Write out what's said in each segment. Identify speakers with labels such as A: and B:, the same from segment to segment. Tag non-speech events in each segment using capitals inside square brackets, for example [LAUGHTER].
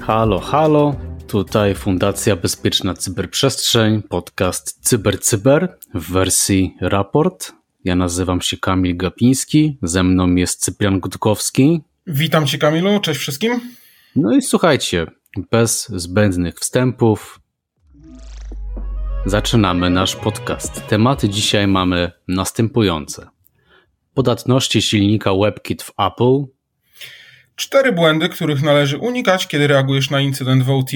A: Halo, halo. Tutaj Fundacja Bezpieczna Cyberprzestrzeń, podcast CyberCyber Cyber w wersji raport. Ja nazywam się Kamil Gapiński, ze mną jest Cyprian Gutkowski.
B: Witam Cię Kamilu, cześć wszystkim.
A: No i słuchajcie, bez zbędnych wstępów zaczynamy nasz podcast. Tematy dzisiaj mamy następujące. Podatności silnika WebKit w Apple,
B: Cztery błędy, których należy unikać, kiedy reagujesz na incydent w OT.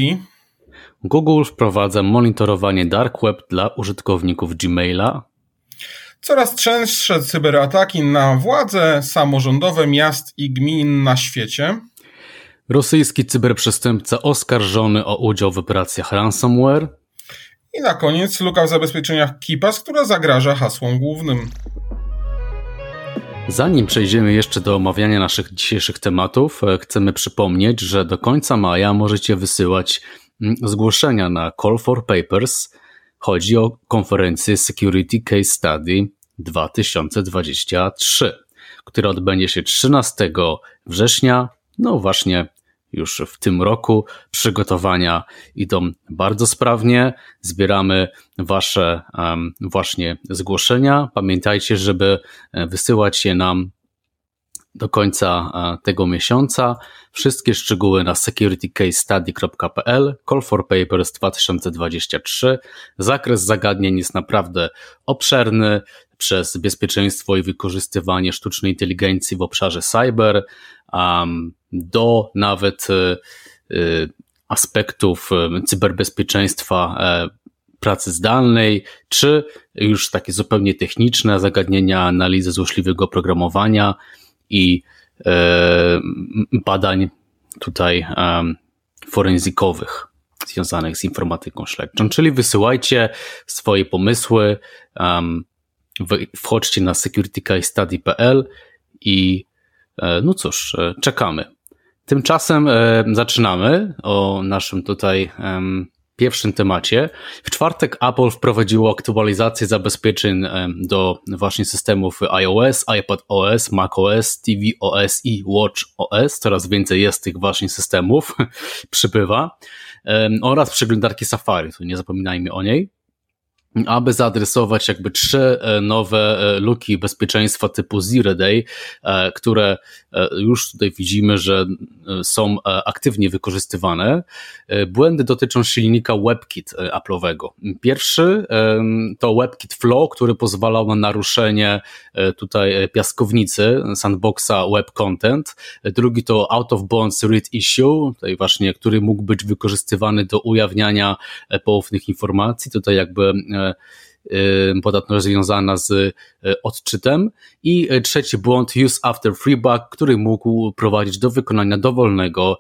A: Google wprowadza monitorowanie dark web dla użytkowników Gmaila.
B: Coraz częstsze cyberataki na władze samorządowe miast i gmin na świecie.
A: Rosyjski cyberprzestępca oskarżony o udział w operacjach ransomware.
B: I na koniec luka w zabezpieczeniach KIPAS, która zagraża hasłom głównym.
A: Zanim przejdziemy jeszcze do omawiania naszych dzisiejszych tematów, e, chcemy przypomnieć, że do końca maja możecie wysyłać mm, zgłoszenia na Call for Papers. Chodzi o konferencję Security Case Study 2023, która odbędzie się 13 września, no właśnie już w tym roku. Przygotowania idą bardzo sprawnie. Zbieramy Wasze właśnie zgłoszenia. Pamiętajcie, żeby e, wysyłać je nam do końca e, tego miesiąca. Wszystkie szczegóły na securitycasestudy.pl Call for Papers 2023. Zakres zagadnień jest naprawdę obszerny przez bezpieczeństwo i wykorzystywanie sztucznej inteligencji w obszarze cyber um, do nawet e, e, aspektów e, cyberbezpieczeństwa pracy zdalnej, czy już takie zupełnie techniczne zagadnienia analizy złośliwego oprogramowania i badań tutaj forenzykowych związanych z informatyką śledczą. Czyli wysyłajcie swoje pomysły, wchodźcie na securitycase.study.pl i no cóż, czekamy. Tymczasem e, zaczynamy o naszym tutaj pierwszym temacie. W czwartek Apple wprowadziło aktualizację zabezpieczeń do właśnie systemów iOS, iPadOS, macOS, tvOS i watchOS. Coraz więcej jest tych właśnie systemów, [LAUGHS] przybywa. Oraz przeglądarki Safari, tu nie zapominajmy o niej aby zaadresować jakby trzy e, nowe e, luki bezpieczeństwa typu Zero Day, e, które już tutaj widzimy, że są aktywnie wykorzystywane. Błędy dotyczą silnika WebKit Apple'owego. Pierwszy to WebKit Flow, który pozwalał na naruszenie tutaj piaskownicy sandboxa Web Content. Drugi to Out of Bounds Read Issue, tutaj właśnie, który mógł być wykorzystywany do ujawniania poufnych informacji. Tutaj jakby podatność związana z y, odczytem i trzeci błąd use after freeback, który mógł prowadzić do wykonania dowolnego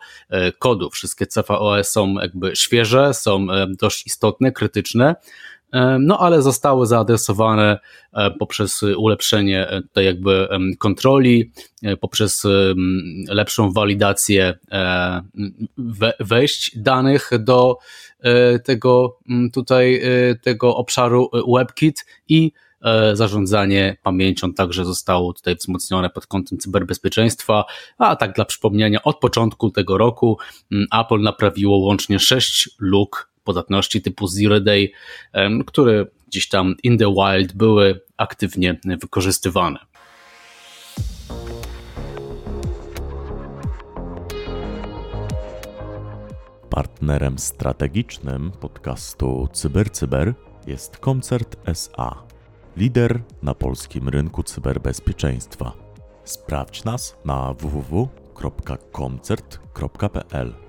A: kodu. Wszystkie CVOS są jakby świeże, są dość istotne, krytyczne, no ale zostały zaadresowane poprzez ulepszenie tej jakby kontroli, poprzez lepszą walidację wejść danych do E, tego tutaj, e, tego obszaru e, WebKit i zarządzanie pamięcią także zostało tutaj wzmocnione pod kątem cyberbezpieczeństwa, a tak dla przypomnienia, od początku tego roku Apple naprawiło łącznie 6 luk podatności typu Zero Day, które gdzieś tam in the wild były aktywnie wykorzystywane.
C: Partnerem strategicznym podcastu CyberCyber jest Koncert SA, lider na polskim rynku cyberbezpieczeństwa. Sprawdź nas na www.koncert.pl.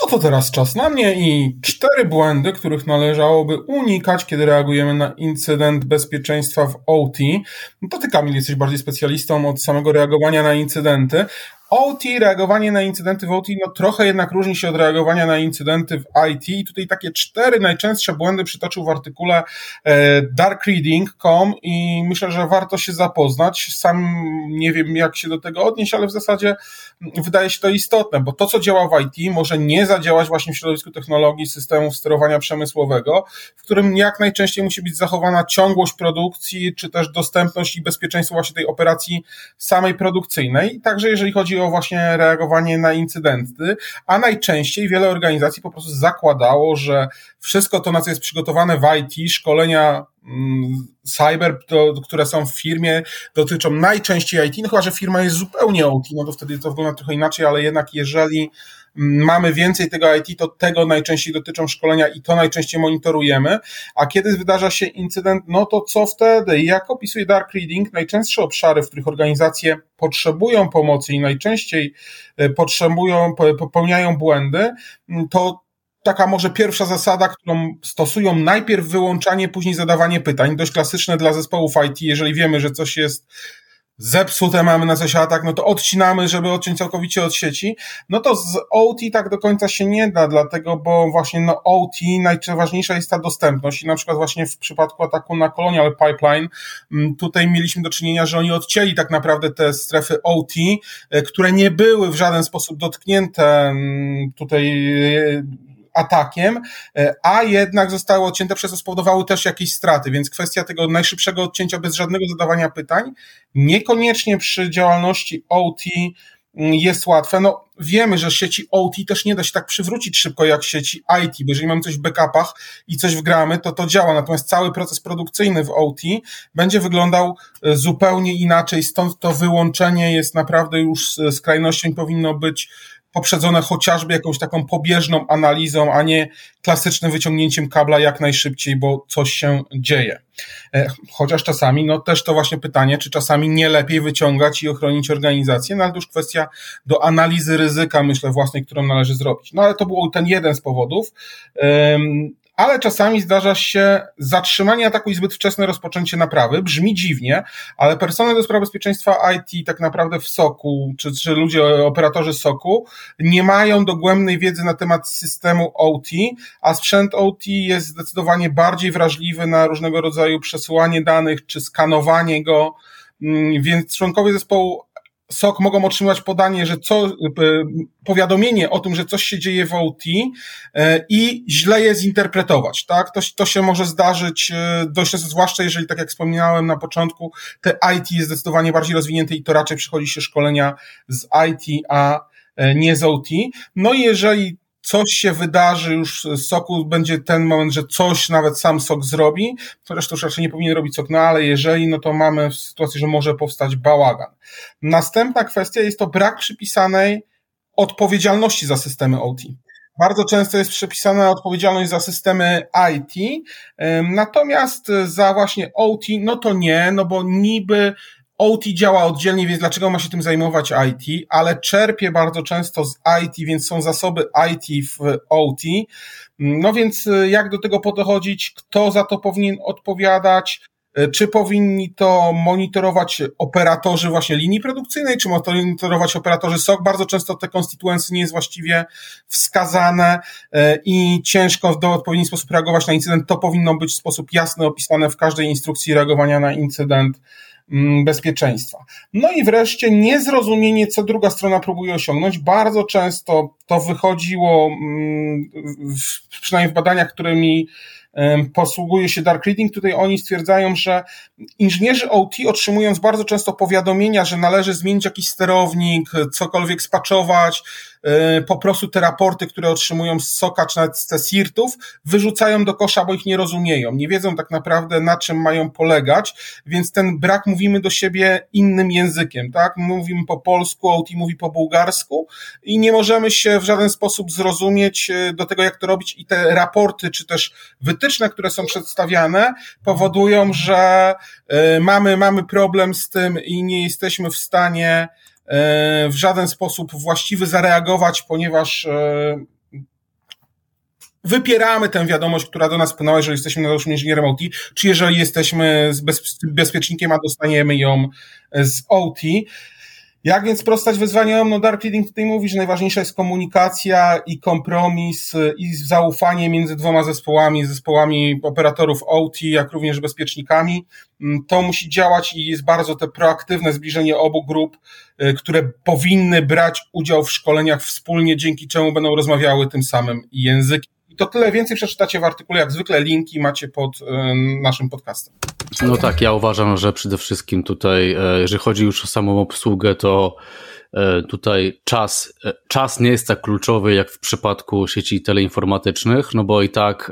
B: No to teraz czas na mnie i cztery błędy, których należałoby unikać, kiedy reagujemy na incydent bezpieczeństwa w OT. No to ty, Kamil, jesteś bardziej specjalistą od samego reagowania na incydenty, OT, reagowanie na incydenty w OT, no trochę jednak różni się od reagowania na incydenty w IT. I tutaj takie cztery najczęstsze błędy przytoczył w artykule e, darkreading.com i myślę, że warto się zapoznać. Sam nie wiem, jak się do tego odnieść, ale w zasadzie wydaje się to istotne, bo to, co działa w IT, może nie zadziałać właśnie w środowisku technologii systemów sterowania przemysłowego, w którym jak najczęściej musi być zachowana ciągłość produkcji, czy też dostępność i bezpieczeństwo właśnie tej operacji samej produkcyjnej. Także jeżeli chodzi o właśnie reagowanie na incydenty, a najczęściej wiele organizacji po prostu zakładało, że wszystko to, na co jest przygotowane w IT, szkolenia mm, cyber, to, które są w firmie, dotyczą najczęściej IT, no chyba, że firma jest zupełnie OT, no to wtedy to wygląda trochę inaczej, ale jednak jeżeli mamy więcej tego IT, to tego najczęściej dotyczą szkolenia i to najczęściej monitorujemy, a kiedy wydarza się incydent, no to co wtedy? Jak opisuje Dark Reading, najczęstsze obszary, w których organizacje potrzebują pomocy i najczęściej e, potrzebują, popełniają błędy, to taka może pierwsza zasada, którą stosują najpierw wyłączanie, później zadawanie pytań, dość klasyczne dla zespołów IT, jeżeli wiemy, że coś jest zepsute mamy na coś atak, no to odcinamy, żeby odciąć całkowicie od sieci. No to z OT tak do końca się nie da, dlatego, bo właśnie no OT najważniejsza jest ta dostępność i na przykład właśnie w przypadku ataku na Colonial Pipeline mm, tutaj mieliśmy do czynienia, że oni odcięli tak naprawdę te strefy OT, e, które nie były w żaden sposób dotknięte mm, tutaj e, atakiem, e, a jednak zostały odcięte, przez co spowodowały też jakieś straty, więc kwestia tego najszybszego odcięcia bez żadnego zadawania pytań, niekoniecznie przy działalności OT mm, jest łatwe. No, wiemy, że sieci OT też nie da się tak przywrócić szybko jak sieci IT, bo jeżeli mamy coś w backupach i coś wgramy, to to działa. Natomiast cały proces produkcyjny w OT będzie wyglądał e, zupełnie inaczej. Stąd to wyłączenie jest naprawdę już skrajnością i powinno być poprzedzone chociażby jakąś taką pobieżną analizą, a nie klasycznym wyciągnięciem kabla jak najszybciej, bo coś się dzieje. E, chociaż czasami, no też to właśnie pytanie, czy czasami nie lepiej wyciągać i ochronić organizację, no ale to już kwestia do analizy ryzyka, myślę, własnej, którą należy zrobić. No ale to był ten jeden z powodów ale czasami zdarza się zatrzymanie ataku i zbyt wczesne rozpoczęcie naprawy. Brzmi dziwnie, ale personel do spraw bezpieczeństwa IT tak naprawdę w SOKU, czy, czy ludzie, operatorzy SOKU nie mają dogłębnej wiedzy na temat systemu OT, a sprzęt OT jest zdecydowanie bardziej wrażliwy na różnego rodzaju przesyłanie danych, czy skanowanie go, mm, więc członkowie zespołu SOK mogą otrzymywać podanie, że co, e, powiadomienie o tym, że coś się dzieje w OT e, i źle je zinterpretować, tak? To, to się może zdarzyć e, dość zwłaszcza jeżeli, tak jak wspominałem na początku, te IT jest zdecydowanie bardziej rozwinięte i to raczej przychodzi się szkolenia z IT, a nie z OT. No i jeżeli coś się wydarzy już z soku, będzie ten moment, że coś nawet sam sok zrobi, to już raczej nie powinien robić sok, no ale jeżeli, no to mamy sytuację, że może powstać bałagan. Następna kwestia jest to brak przypisanej odpowiedzialności za systemy OT. Bardzo często jest przypisana odpowiedzialność za systemy IT, natomiast za właśnie OT, no to nie, no bo niby OT działa oddzielnie, więc dlaczego ma się tym zajmować IT, ale czerpie bardzo często z IT, więc są zasoby IT w OT. No więc y, jak do tego podchodzić, kto za to powinien odpowiadać, y, czy powinni to monitorować operatorzy właśnie linii produkcyjnej, czy monitorować operatorzy SOC? Bardzo często te konstytuencje nie jest właściwie wskazane y, i ciężko w odpowiedni sposób reagować na incydent. To powinno być w sposób jasny opisane w każdej instrukcji reagowania na incydent bezpieczeństwa. No i wreszcie niezrozumienie, co druga strona próbuje osiągnąć. Bardzo często to wychodziło, mm, przynajmniej w badaniach, którymi posługuje się Dark Reading. Tutaj oni stwierdzają, że inżynierzy OT otrzymując bardzo często powiadomienia, że należy zmienić jakiś sterownik, cokolwiek spaczować, E, po prostu te raporty, które otrzymują z SOKA czy nawet z CSIRT-ów, wyrzucają do kosza, bo ich nie rozumieją. Nie wiedzą tak naprawdę, na czym mają polegać, więc ten brak mówimy do siebie innym językiem, tak? Mówimy po polsku, OT mówi po bułgarsku i nie możemy się w żaden sposób zrozumieć e, do tego, jak to robić i te raporty, czy też wytyczne, które są przedstawiane, powodują, że e, mamy, mamy problem z tym i nie jesteśmy w stanie w żaden sposób właściwy zareagować, ponieważ e, wypieramy tę wiadomość, która do nas wpłynęła, jeżeli jesteśmy naszym inżynierem OT, czy jeżeli jesteśmy z bezpiecznikiem, a dostaniemy ją z OT. Jak więc sprostać wyzwaniom? No Dark Reading tutaj mówi, że najważniejsza jest komunikacja i kompromis i zaufanie między dwoma zespołami, zespołami operatorów OT, jak również bezpiecznikami. Mm, to musi działać i jest bardzo te proaktywne zbliżenie obu grup, y, które powinny brać udział w szkoleniach wspólnie, dzięki czemu będą rozmawiały tym samym językiem. To tyle więcej przeczytacie w artykule, jak zwykle linki macie pod naszym podcastem.
A: No tak, ja uważam, że przede wszystkim tutaj, e, jeżeli chodzi już o samą obsługę, to tutaj czas, e, czas nie jest tak kluczowy jak w przypadku sieci teleinformatycznych, no bo i tak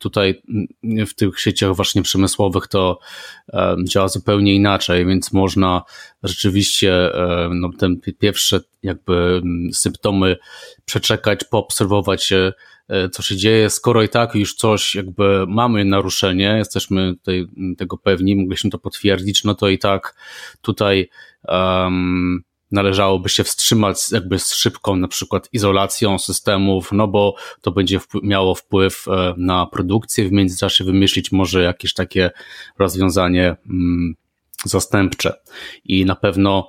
A: tutaj w tych sieciach właśnie przemysłowych to działa zupełnie inaczej, więc można rzeczywiście no, te pierwsze jakby symptomy przeczekać, poobserwować E, co się dzieje, skoro i tak już coś jakby mamy naruszenie, jesteśmy tutaj tego pewni, mogliśmy to potwierdzić, no to i tak tutaj um, należałoby się wstrzymać jakby z szybką na przykład izolacją systemów, no bo to będzie wpł miało wpływ e, na produkcję, w międzyczasie wymyślić może jakieś takie rozwiązanie um, zastępcze. I na pewno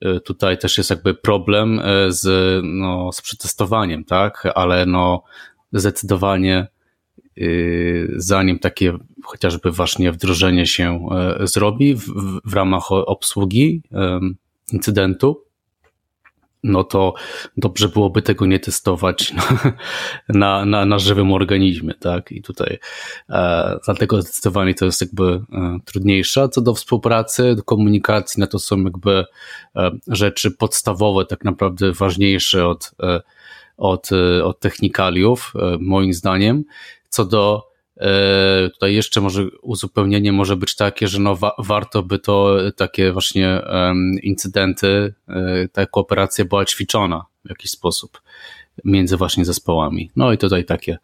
A: e, tutaj też jest jakby problem z, no, z przetestowaniem, tak, ale no zdecydowanie y, zanim takie chociażby właśnie wdrożenie się e, zrobi w, w ramach obsługi incydentu, no to dobrze byłoby tego nie testować [LAUGHS] na, na, na żywym organizmie, tak? I tutaj e, dlatego zdecydowanie to jest jakby e, trudniejsze. Co do współpracy, do komunikacji, no to są jakby e, rzeczy podstawowe, tak naprawdę ważniejsze od e, od, e, od technikaliów, e, moim zdaniem. Co do e, Tutaj jeszcze może uzupełnienie może być takie, że no wa warto by to takie właśnie um, incydenty, ta kooperacja była ćwiczona w jakiś sposób między właśnie zespołami. No i tutaj takie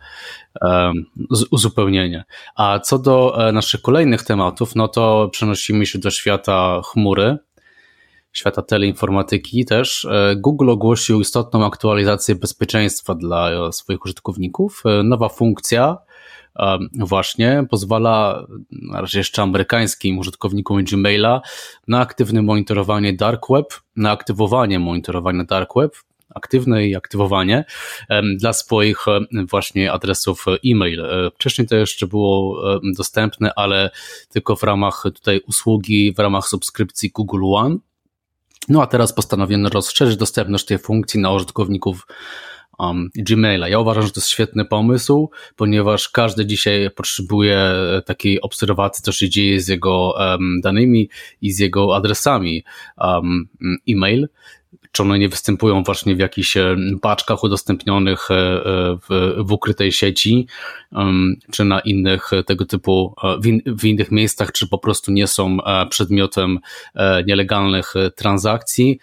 A: um, uzupełnienie. A co do naszych kolejnych tematów, no to przenosimy się do świata chmury świata teleinformatyki też, e, Google ogłosił istotną aktualizację bezpieczeństwa dla swoich użytkowników. E, nowa funkcja e, właśnie pozwala na razie jeszcze amerykańskim użytkownikom Gmaila na aktywne monitorowanie dark web, na aktywowanie monitorowania dark web, aktywne i aktywowanie dla swoich właśnie adresów e-mail. Wcześniej to jeszcze było dostępne, ale tylko w ramach tutaj usługi, w ramach subskrypcji Google One. No a teraz postanowiono rozszerzyć dostępność tej funkcji na użytkowników um, Gmaila. Ja uważam, że to jest świetny pomysł, ponieważ każdy dzisiaj potrzebuje takiej obserwacji, co się dzieje z jego um, danymi i z jego adresami um, e-mail czy one nie występują właśnie w jakichś e, paczkach udostępnionych e, e, w, w ukrytej sieci, czy na innych tego typu, w, in, w innych miejscach, czy po prostu nie są przedmiotem nielegalnych transakcji.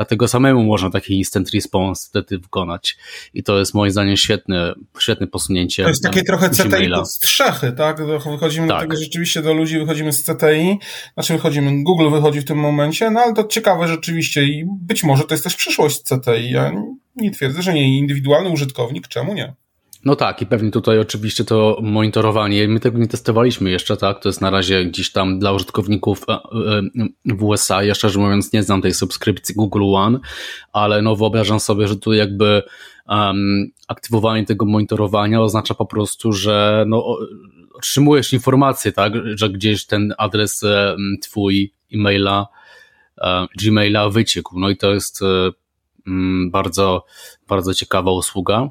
A: Dlatego samemu można taki instant response wtedy wykonać. I to jest moim zdaniem świetne, świetne posunięcie.
B: To jest takie trochę CTI pod strzechy, tak? Wychodzimy tak. do tego rzeczywiście do ludzi, wychodzimy z CTI, znaczy wychodzimy, Google wychodzi w tym momencie, no ale to ciekawe rzeczywiście i być może to jest też przyszłość CTI. Ja nie twierdzę, że nie indywidualny użytkownik, czemu nie?
A: No tak, i pewnie tutaj oczywiście to monitorowanie, my tego nie testowaliśmy jeszcze, tak? To jest na razie gdzieś tam dla użytkowników e, e, w USA. Ja szczerze mówiąc nie znam tej subskrypcji Google One, ale no wyobrażam sobie, że tu jakby um, aktywowanie tego monitorowania oznacza po prostu, że no, otrzymujesz informację, tak? Że gdzieś ten adres um, twój e-maila, Gmaila wyciekł. No i to jest bardzo, bardzo ciekawa usługa.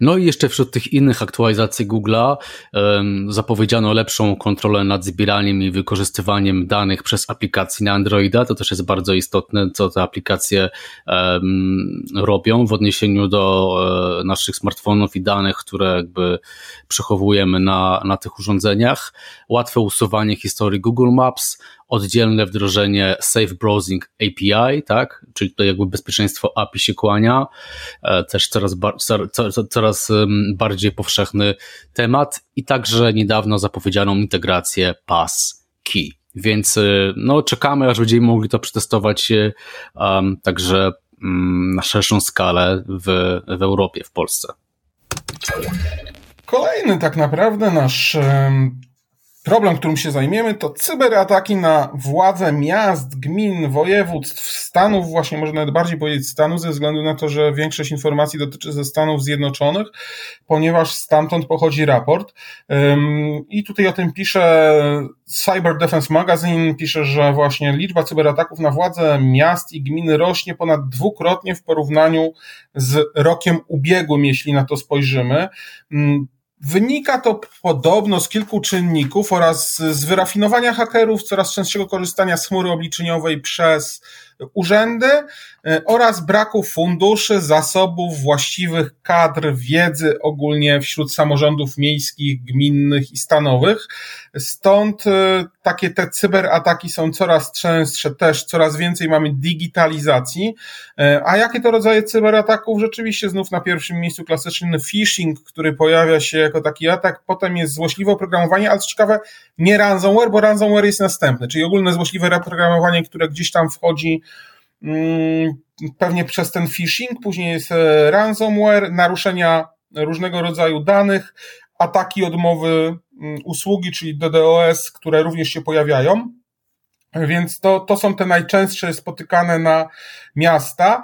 A: No i jeszcze wśród tych innych aktualizacji Google'a um, zapowiedziano lepszą kontrolę nad zbieraniem i wykorzystywaniem danych przez aplikacje na Androida. To też jest bardzo istotne, co te aplikacje um, robią w odniesieniu do um, naszych smartfonów i danych, które jakby przechowujemy na, na tych urządzeniach. Łatwe usuwanie historii Google Maps, oddzielne wdrożenie Safe Browsing API, tak? Czyli to jakby bezpieczeństwo API się kłania. E, też coraz, coraz, coraz bardziej powszechny temat i także niedawno zapowiedzianą integrację Pass Key. Więc y, no, czekamy, aż będziemy mogli to przetestować um, także um, na szerszą skalę w, w Europie, w Polsce.
B: Kolejny tak naprawdę nasz problem, którym się zajmiemy, to cyberataki na władze miast, gmin, województw, Stanów, właśnie może nawet bardziej powiedzieć Stanów, ze względu na to, że większość informacji dotyczy ze Stanów Zjednoczonych, ponieważ stamtąd pochodzi raport. I tutaj o tym pisze Cyber Defense Magazine, pisze, że właśnie liczba cyberataków na władze miast i gminy rośnie ponad dwukrotnie w porównaniu z rokiem ubiegłym, jeśli na to spojrzymy. Wynika to podobno z kilku czynników oraz z wyrafinowania hakerów, coraz częstszego korzystania z chmury obliczeniowej przez urzędy e, oraz braku funduszy, zasobów, właściwych kadr, wiedzy ogólnie wśród samorządów miejskich, gminnych i stanowych. Stąd e, takie te cyberataki są coraz częstsze, też coraz więcej mamy digitalizacji. E, a jakie to rodzaje cyberataków? Rzeczywiście znów na pierwszym miejscu klasyczny phishing, który pojawia się jako taki atak, potem jest złośliwe oprogramowanie, ale co ciekawe, nie ransomware, bo ransomware jest następny, czyli ogólne złośliwe oprogramowanie, które gdzieś tam wchodzi pewnie przez ten phishing, później jest ransomware, naruszenia różnego rodzaju danych, ataki odmowy mm, usługi, czyli DDoS, które również się pojawiają. Więc to, to są te najczęstsze spotykane na miasta.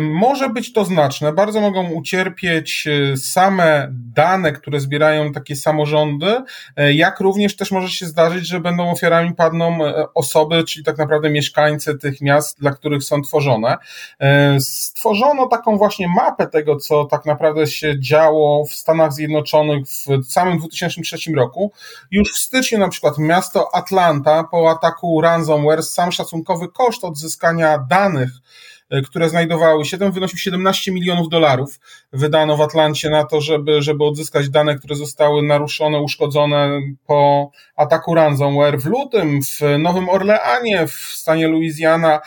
B: Może być to znaczne. Bardzo mogą ucierpieć e, same dane, które zbierają takie samorządy, e, jak również też może się zdarzyć, że będą ofiarami padną e, osoby, czyli tak naprawdę mieszkańcy tych miast, dla których są tworzone. Stworzono taką właśnie mapę tego, co tak naprawdę się działo w Stanach Zjednoczonych w samym 2003 roku. Już w styczniu na przykład miasto Atlanta po ataku ransomware sam szacunkowy koszt odzyskania danych które znajdowały się tam, wynosił 17 milionów dolarów. Wydano w Atlancie na to, żeby, żeby odzyskać dane, które zostały naruszone, uszkodzone po ataku ransomware. W lutym w Nowym Orleanie, w stanie Louisiana,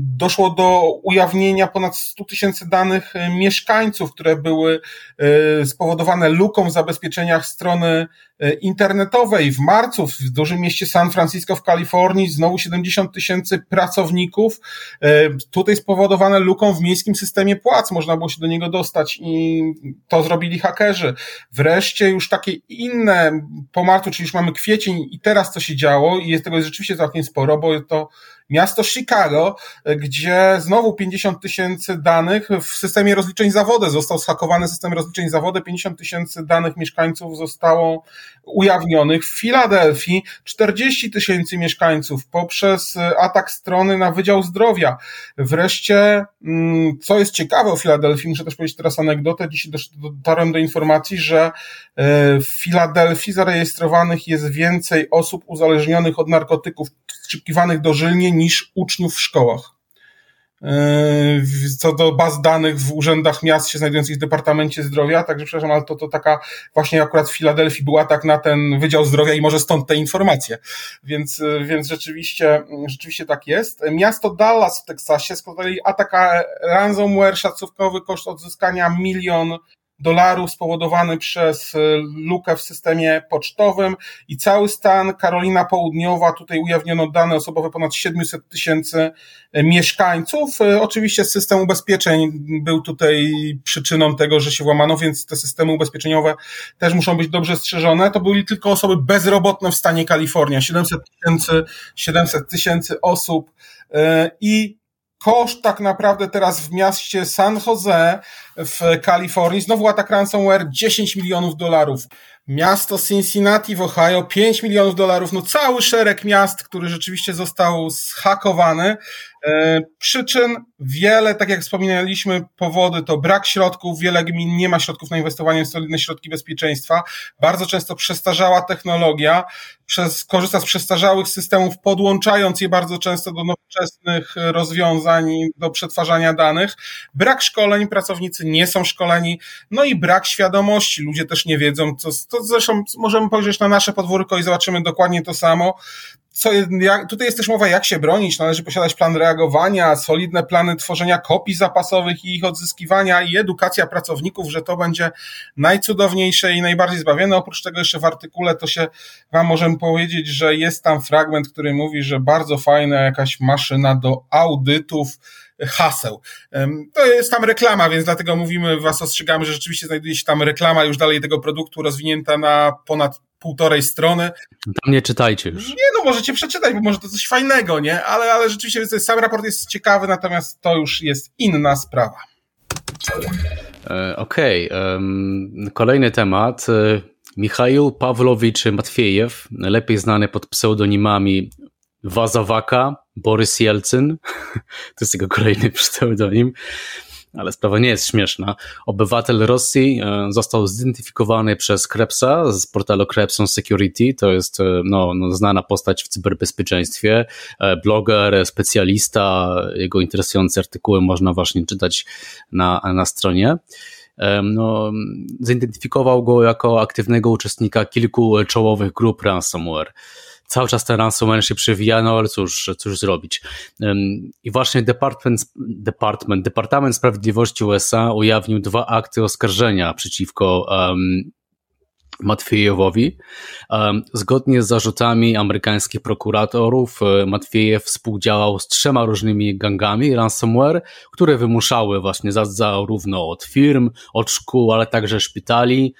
B: doszło do ujawnienia ponad 100 tysięcy danych mieszkańców, które były e, spowodowane luką w zabezpieczeniach strony E, internetowej. W marcu w dużym mieście San Francisco w Kalifornii znowu 70 tysięcy pracowników. E, tutaj spowodowane luką w miejskim systemie płac. Można było się do niego dostać i to zrobili hakerzy. Wreszcie już takie inne po marcu, czyli już mamy kwiecień i teraz co się działo i jest tego rzeczywiście całkiem sporo, bo to Miasto Chicago, gdzie znowu 50 tysięcy danych w systemie rozliczeń zawody został schakowany system rozliczeń zawody, 50 tysięcy danych mieszkańców zostało ujawnionych. W Filadelfii 40 tysięcy mieszkańców poprzez atak strony na Wydział Zdrowia. Wreszcie, mm, co jest ciekawe o Filadelfii, muszę też powiedzieć teraz anegdotę, dzisiaj dotarłem do informacji, że e, w Filadelfii zarejestrowanych jest więcej osób uzależnionych od narkotyków skrzypkiwanych dożylnie niż uczniów w szkołach. E, co do baz danych w urzędach miast się znajdujących w Departamencie Zdrowia, także przepraszam, ale to, to taka właśnie akurat w Filadelfii była tak na ten Wydział Zdrowia i może stąd te informacje. Więc, więc rzeczywiście, rzeczywiście tak jest. Miasto Dallas w Teksasie z kolei ataka ransomware, szacunkowy koszt odzyskania milion dolarów spowodowany przez e, lukę w systemie pocztowym i cały stan Karolina Południowa, tutaj ujawniono dane osobowe ponad 700 tysięcy e, mieszkańców. E, oczywiście system ubezpieczeń był tutaj przyczyną tego, że się włamano, więc te systemy ubezpieczeniowe też muszą być dobrze strzeżone. To byli tylko osoby bezrobotne w stanie Kalifornia, 700 tysięcy, 700 tysięcy osób i koszt tak naprawdę teraz w mieście San Jose w Kalifornii, znowu atak ransomware 10 milionów dolarów. Miasto Cincinnati w Ohio 5 milionów dolarów, no cały szereg miast, który rzeczywiście został zhakowany. E, przyczyn wiele, tak jak wspominaliśmy, powody to brak środków, wiele gmin nie ma środków na inwestowanie w solidne środki bezpieczeństwa, bardzo często przestarzała technologia, przez, korzysta z przestarzałych systemów, podłączając je bardzo często do nowoczesnych rozwiązań, do przetwarzania danych, brak szkoleń, pracownicy nie są szkoleni, no i brak świadomości, ludzie też nie wiedzą, co, to zresztą możemy spojrzeć na nasze podwórko i zobaczymy dokładnie to samo, co, jak, tutaj jest też mowa, jak się bronić. Należy posiadać plan reagowania, solidne plany tworzenia kopii zapasowych i ich odzyskiwania i edukacja pracowników, że to będzie najcudowniejsze i najbardziej zbawienne. Oprócz tego jeszcze w artykule to się Wam możemy powiedzieć, że jest tam fragment, który mówi, że bardzo fajna jakaś maszyna do audytów haseł. To jest tam reklama, więc dlatego mówimy, was ostrzegamy, że rzeczywiście znajduje się tam reklama już dalej tego produktu rozwinięta na ponad półtorej strony.
A: Tam nie czytajcie już.
B: Nie, no możecie przeczytać, bo może to coś fajnego, nie? Ale, ale rzeczywiście sam raport jest ciekawy, natomiast to już jest inna sprawa.
A: E, okej, okay. kolejny temat. E, Michał Pawlowicz Matwiejew, lepiej znany pod pseudonimami Wazawaka, Borys Jelcyn, [LAUGHS] to jest jego kolejny pseudonim, ale sprawa nie jest śmieszna. Obywatel Rosji e, został zidentyfikowany przez Krebsa z portalu Krebs on Security. To jest e, no, no, znana postać w cyberbezpieczeństwie, e, bloger, specjalista. Jego interesujące artykuły można właśnie czytać na, na stronie no, zidentyfikował go jako aktywnego uczestnika kilku czołowych grup ransomware cały czas ten ransomware się przewija, no ale cóż, cóż zrobić. I właśnie Department, Department, Departament Sprawiedliwości USA ujawnił dwa akty oskarżenia przeciwko um, Matwiejewowi. Zgodnie z zarzutami amerykańskich prokuratorów, e, Matwiejew współdziałał z trzema różnymi gangami ransomware, które wymuszały właśnie zarówno od firm, od szkół, ale także szpitali,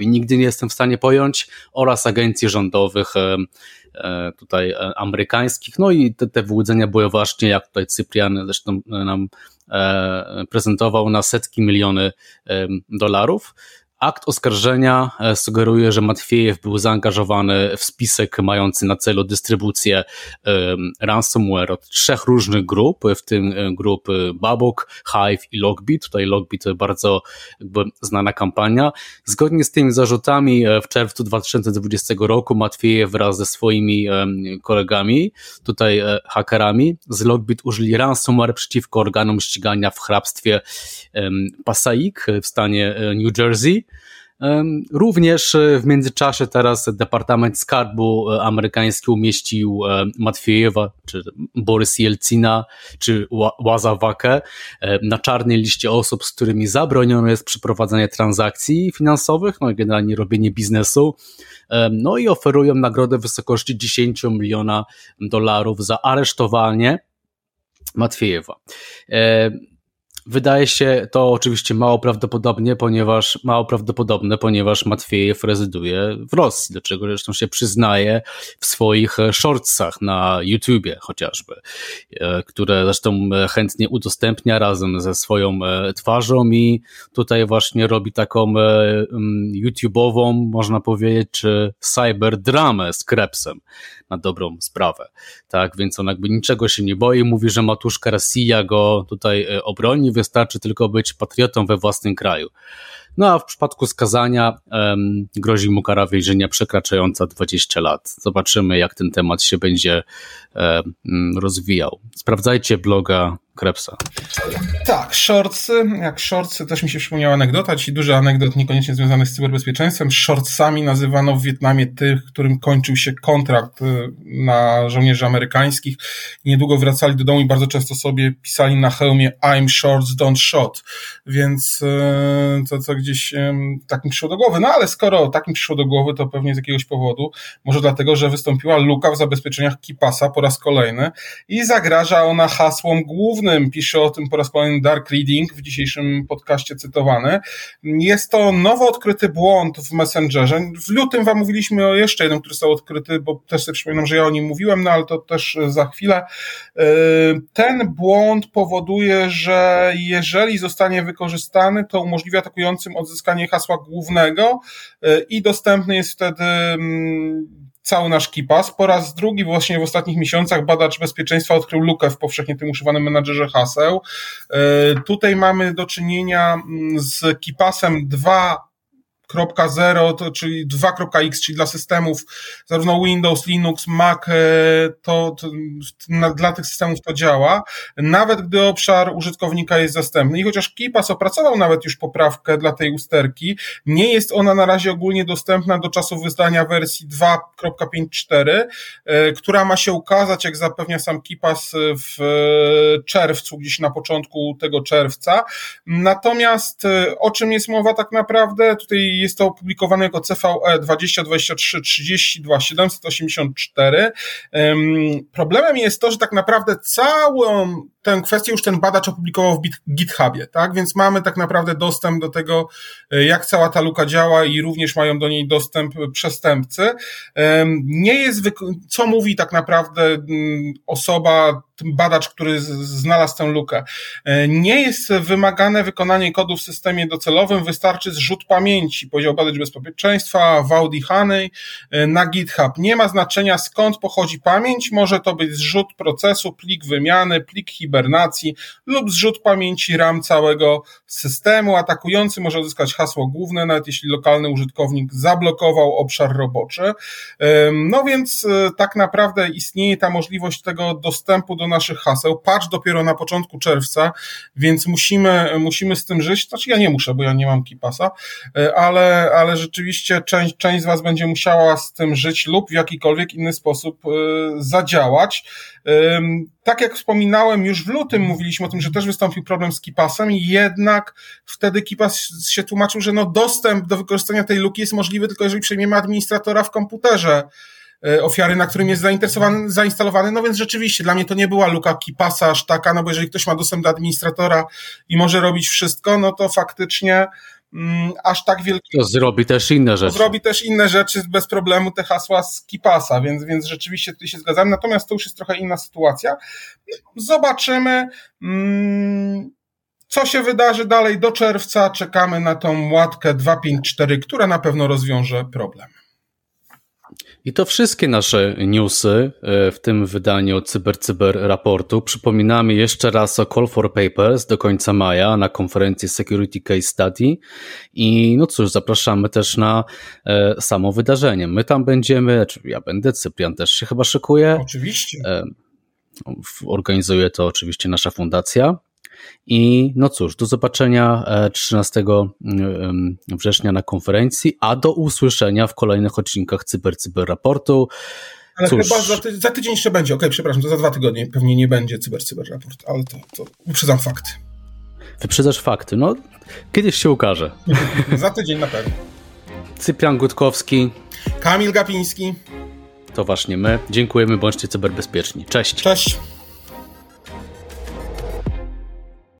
A: nigdy nie jestem w stanie pojąć, oraz agencji rządowych e, e, tutaj amerykańskich. No i te, te wyłudzenia były właśnie, jak tutaj Cyprian zresztą nam prezentował, na setki miliony dolarów. Akt oskarżenia e, sugeruje, że Matwiejew był zaangażowany w spisek mający na celu dystrybucję ransomware od trzech różnych grup, w tym e, grupy Babok, Hive i Logbit. Tutaj Logbit bardzo jakby znana kampania. Zgodnie z tymi zarzutami e, w czerwcu 2020 roku Matwiejew wraz ze swoimi kolegami, tutaj hakerami z Logbit użyli ransomware przeciwko organom ścigania w hrabstwie Passaic w stanie New Jersey. Również e, w międzyczasie teraz Departament Skarbu e, amerykański umieścił e, Matwiejewa, czy Borys Jelcina, czy Łazawakę na czarnej liście osób, z którymi zabroniono jest przeprowadzanie transakcji finansowych, no i generalnie robienie biznesu. No i oferują nagrodę w wysokości 10 miliona dolarów za aresztowanie Matwiejewa. Wydaje się to oczywiście mało prawdopodobnie, ponieważ mało prawdopodobne, ponieważ Matwiejew rezyduje w Rosji, do czego zresztą się przyznaje w swoich shortsach na YouTubie chociażby, e, które zresztą chętnie udostępnia razem ze swoją e, twarzą i tutaj właśnie robi taką e, YouTube'ową, można powiedzieć, cyberdramę z Krebsem na dobrą sprawę. Tak, więc on jakby niczego się nie boi, mówi, że matuszka Rosja go tutaj obroni, wystarczy tylko być patriotą we własnym kraju. No a w przypadku skazania um, grozi mu kara więzienia przekraczająca 20 lat. Zobaczymy, jak ten temat się będzie um, rozwijał. Sprawdzajcie bloga Krebsa.
B: Tak, shortsy, jak shortsy, też mi się przypomniała anegdota, ci duży anegdot niekoniecznie związany z cyberbezpieczeństwem. Shortsami nazywano w Wietnamie tych, którym kończył się kontrakt y, na żołnierzy amerykańskich. Niedługo wracali do domu i bardzo często sobie pisali na hełmie I'm shorts, don't shot. Więc y, to, co gdzieś tak mi przyszło do głowy. No ale skoro tak mi przyszło do głowy, to pewnie z jakiegoś powodu. Może dlatego, że wystąpiła luka w zabezpieczeniach Kipasa po raz kolejny i zagraża ona hasłom głównym głównym, pisze o tym po raz kolejny Dark Reading, w dzisiejszym podcaście cytowany. Jest to nowo odkryty błąd w Messengerze. W lutym wam mówiliśmy o jeszcze jednym, który został odkryty, bo też sobie przypominam, że ja o nim mówiłem, no ale to też za chwilę. Yy, ten błąd powoduje, że jeżeli zostanie wykorzystany, to umożliwia atakującym odzyskanie hasła głównego yy, i dostępny jest wtedy mm, cały nasz KIPAS. Po raz drugi właśnie w ostatnich miesiącach badacz bezpieczeństwa odkrył lukę w powszechnie tym używanym menadżerze haseł. E, tutaj mamy do czynienia mm, z KIPASem 2 2.0, czyli 2.x, czyli dla systemów zarówno Windows, Linux, Mac, e, to, to na, dla tych systemów to działa, nawet gdy obszar użytkownika jest zastępny. I chociaż KeePass opracował nawet już poprawkę dla tej usterki, nie jest ona na razie ogólnie dostępna do czasu wydania wersji 2.5.4, e, która ma się ukazać, jak zapewnia sam KeePass w czerwcu, gdzieś na początku tego czerwca. Natomiast e, o czym jest mowa tak naprawdę? Tutaj jest to opublikowane jako CVE 2023 32 784. Problemem jest to, że tak naprawdę całą tę kwestię już ten badacz opublikował w GitHubie, tak? Więc mamy tak naprawdę dostęp do tego, jak cała ta luka działa i również mają do niej dostęp przestępcy. Nie jest, co mówi tak naprawdę mm, osoba, badacz, który znalazł tę lukę. E, nie jest wymagane wykonanie kodu w systemie docelowym, wystarczy zrzut pamięci, powiedział badacz bezpieczeństwa Vaudi Honey e, na GitHub. Nie ma znaczenia skąd pochodzi pamięć, może to być zrzut procesu, plik wymiany, plik hibernacji lub zrzut pamięci RAM całego systemu. Atakujący może uzyskać hasło główne, nawet jeśli lokalny użytkownik zablokował obszar roboczy. No więc tak naprawdę istnieje ta możliwość tego dostępu do naszych haseł. Patch dopiero na początku czerwca, więc musimy, musimy z tym żyć. Znaczy ja nie muszę, bo ja nie mam kipasa, e, ale, ale rzeczywiście część, część z Was będzie musiała z tym żyć lub w jakikolwiek inny sposób e, zadziałać. Tak jak wspominałem, już w lutym mówiliśmy o tym, że też wystąpił problem z Kipasem i jednak wtedy Kipas się tłumaczył, że no dostęp do wykorzystania tej luki jest możliwy tylko jeżeli przejmiemy administratora w komputerze E, ofiary, na którym jest zainteresowany, zainstalowany. No więc rzeczywiście dla mnie to nie była luka kipasa aż taka, no bo jeżeli ktoś ma dostęp do administratora i może robić wszystko, no to faktycznie aż tak wielki.
A: To zrobi też inne rzeczy.
B: zrobi też inne rzeczy bez problemu te hasła z Kipasa, więc, więc rzeczywiście tutaj się zgadzam. Natomiast to już jest trochę inna sytuacja. Zobaczymy. Mm, co się wydarzy dalej do czerwca? Czekamy na tą łatkę 254, która na pewno rozwiąże problem.
A: I to wszystkie nasze newsy e, w tym wydaniu Cyber Cyber raportu. Przypominamy jeszcze raz o Call for Papers do końca maja na konferencji Security Case Study. I no cóż, zapraszamy też na e, samo wydarzenie. My tam będziemy, czy ja będę, Cyprian też się chyba szykuje.
B: Oczywiście.
A: E, organizuje to oczywiście nasza fundacja. I no cóż, do zobaczenia 13 e, mm, września na konferencji, a do usłyszenia w kolejnych odcinkach Cyber Cyber Raportu.
B: Ale Cóż. chyba za, ty za, tydzień jeszcze będzie. Okej, okay, przepraszam, to za dwa tygodnie pewnie nie będzie Cyber Cyber Raport, ale to, to uprzedzam fakty.
A: Wyprzedzasz fakty, no kiedyś się ukaże. [LAUGHS]
B: za tydzień na pewno.
A: Cyprian Gutkowski.
B: Kamil Gapiński.
A: To właśnie my. Dziękujemy, bądźcie cyberbezpieczni. Cześć.
B: Cześć.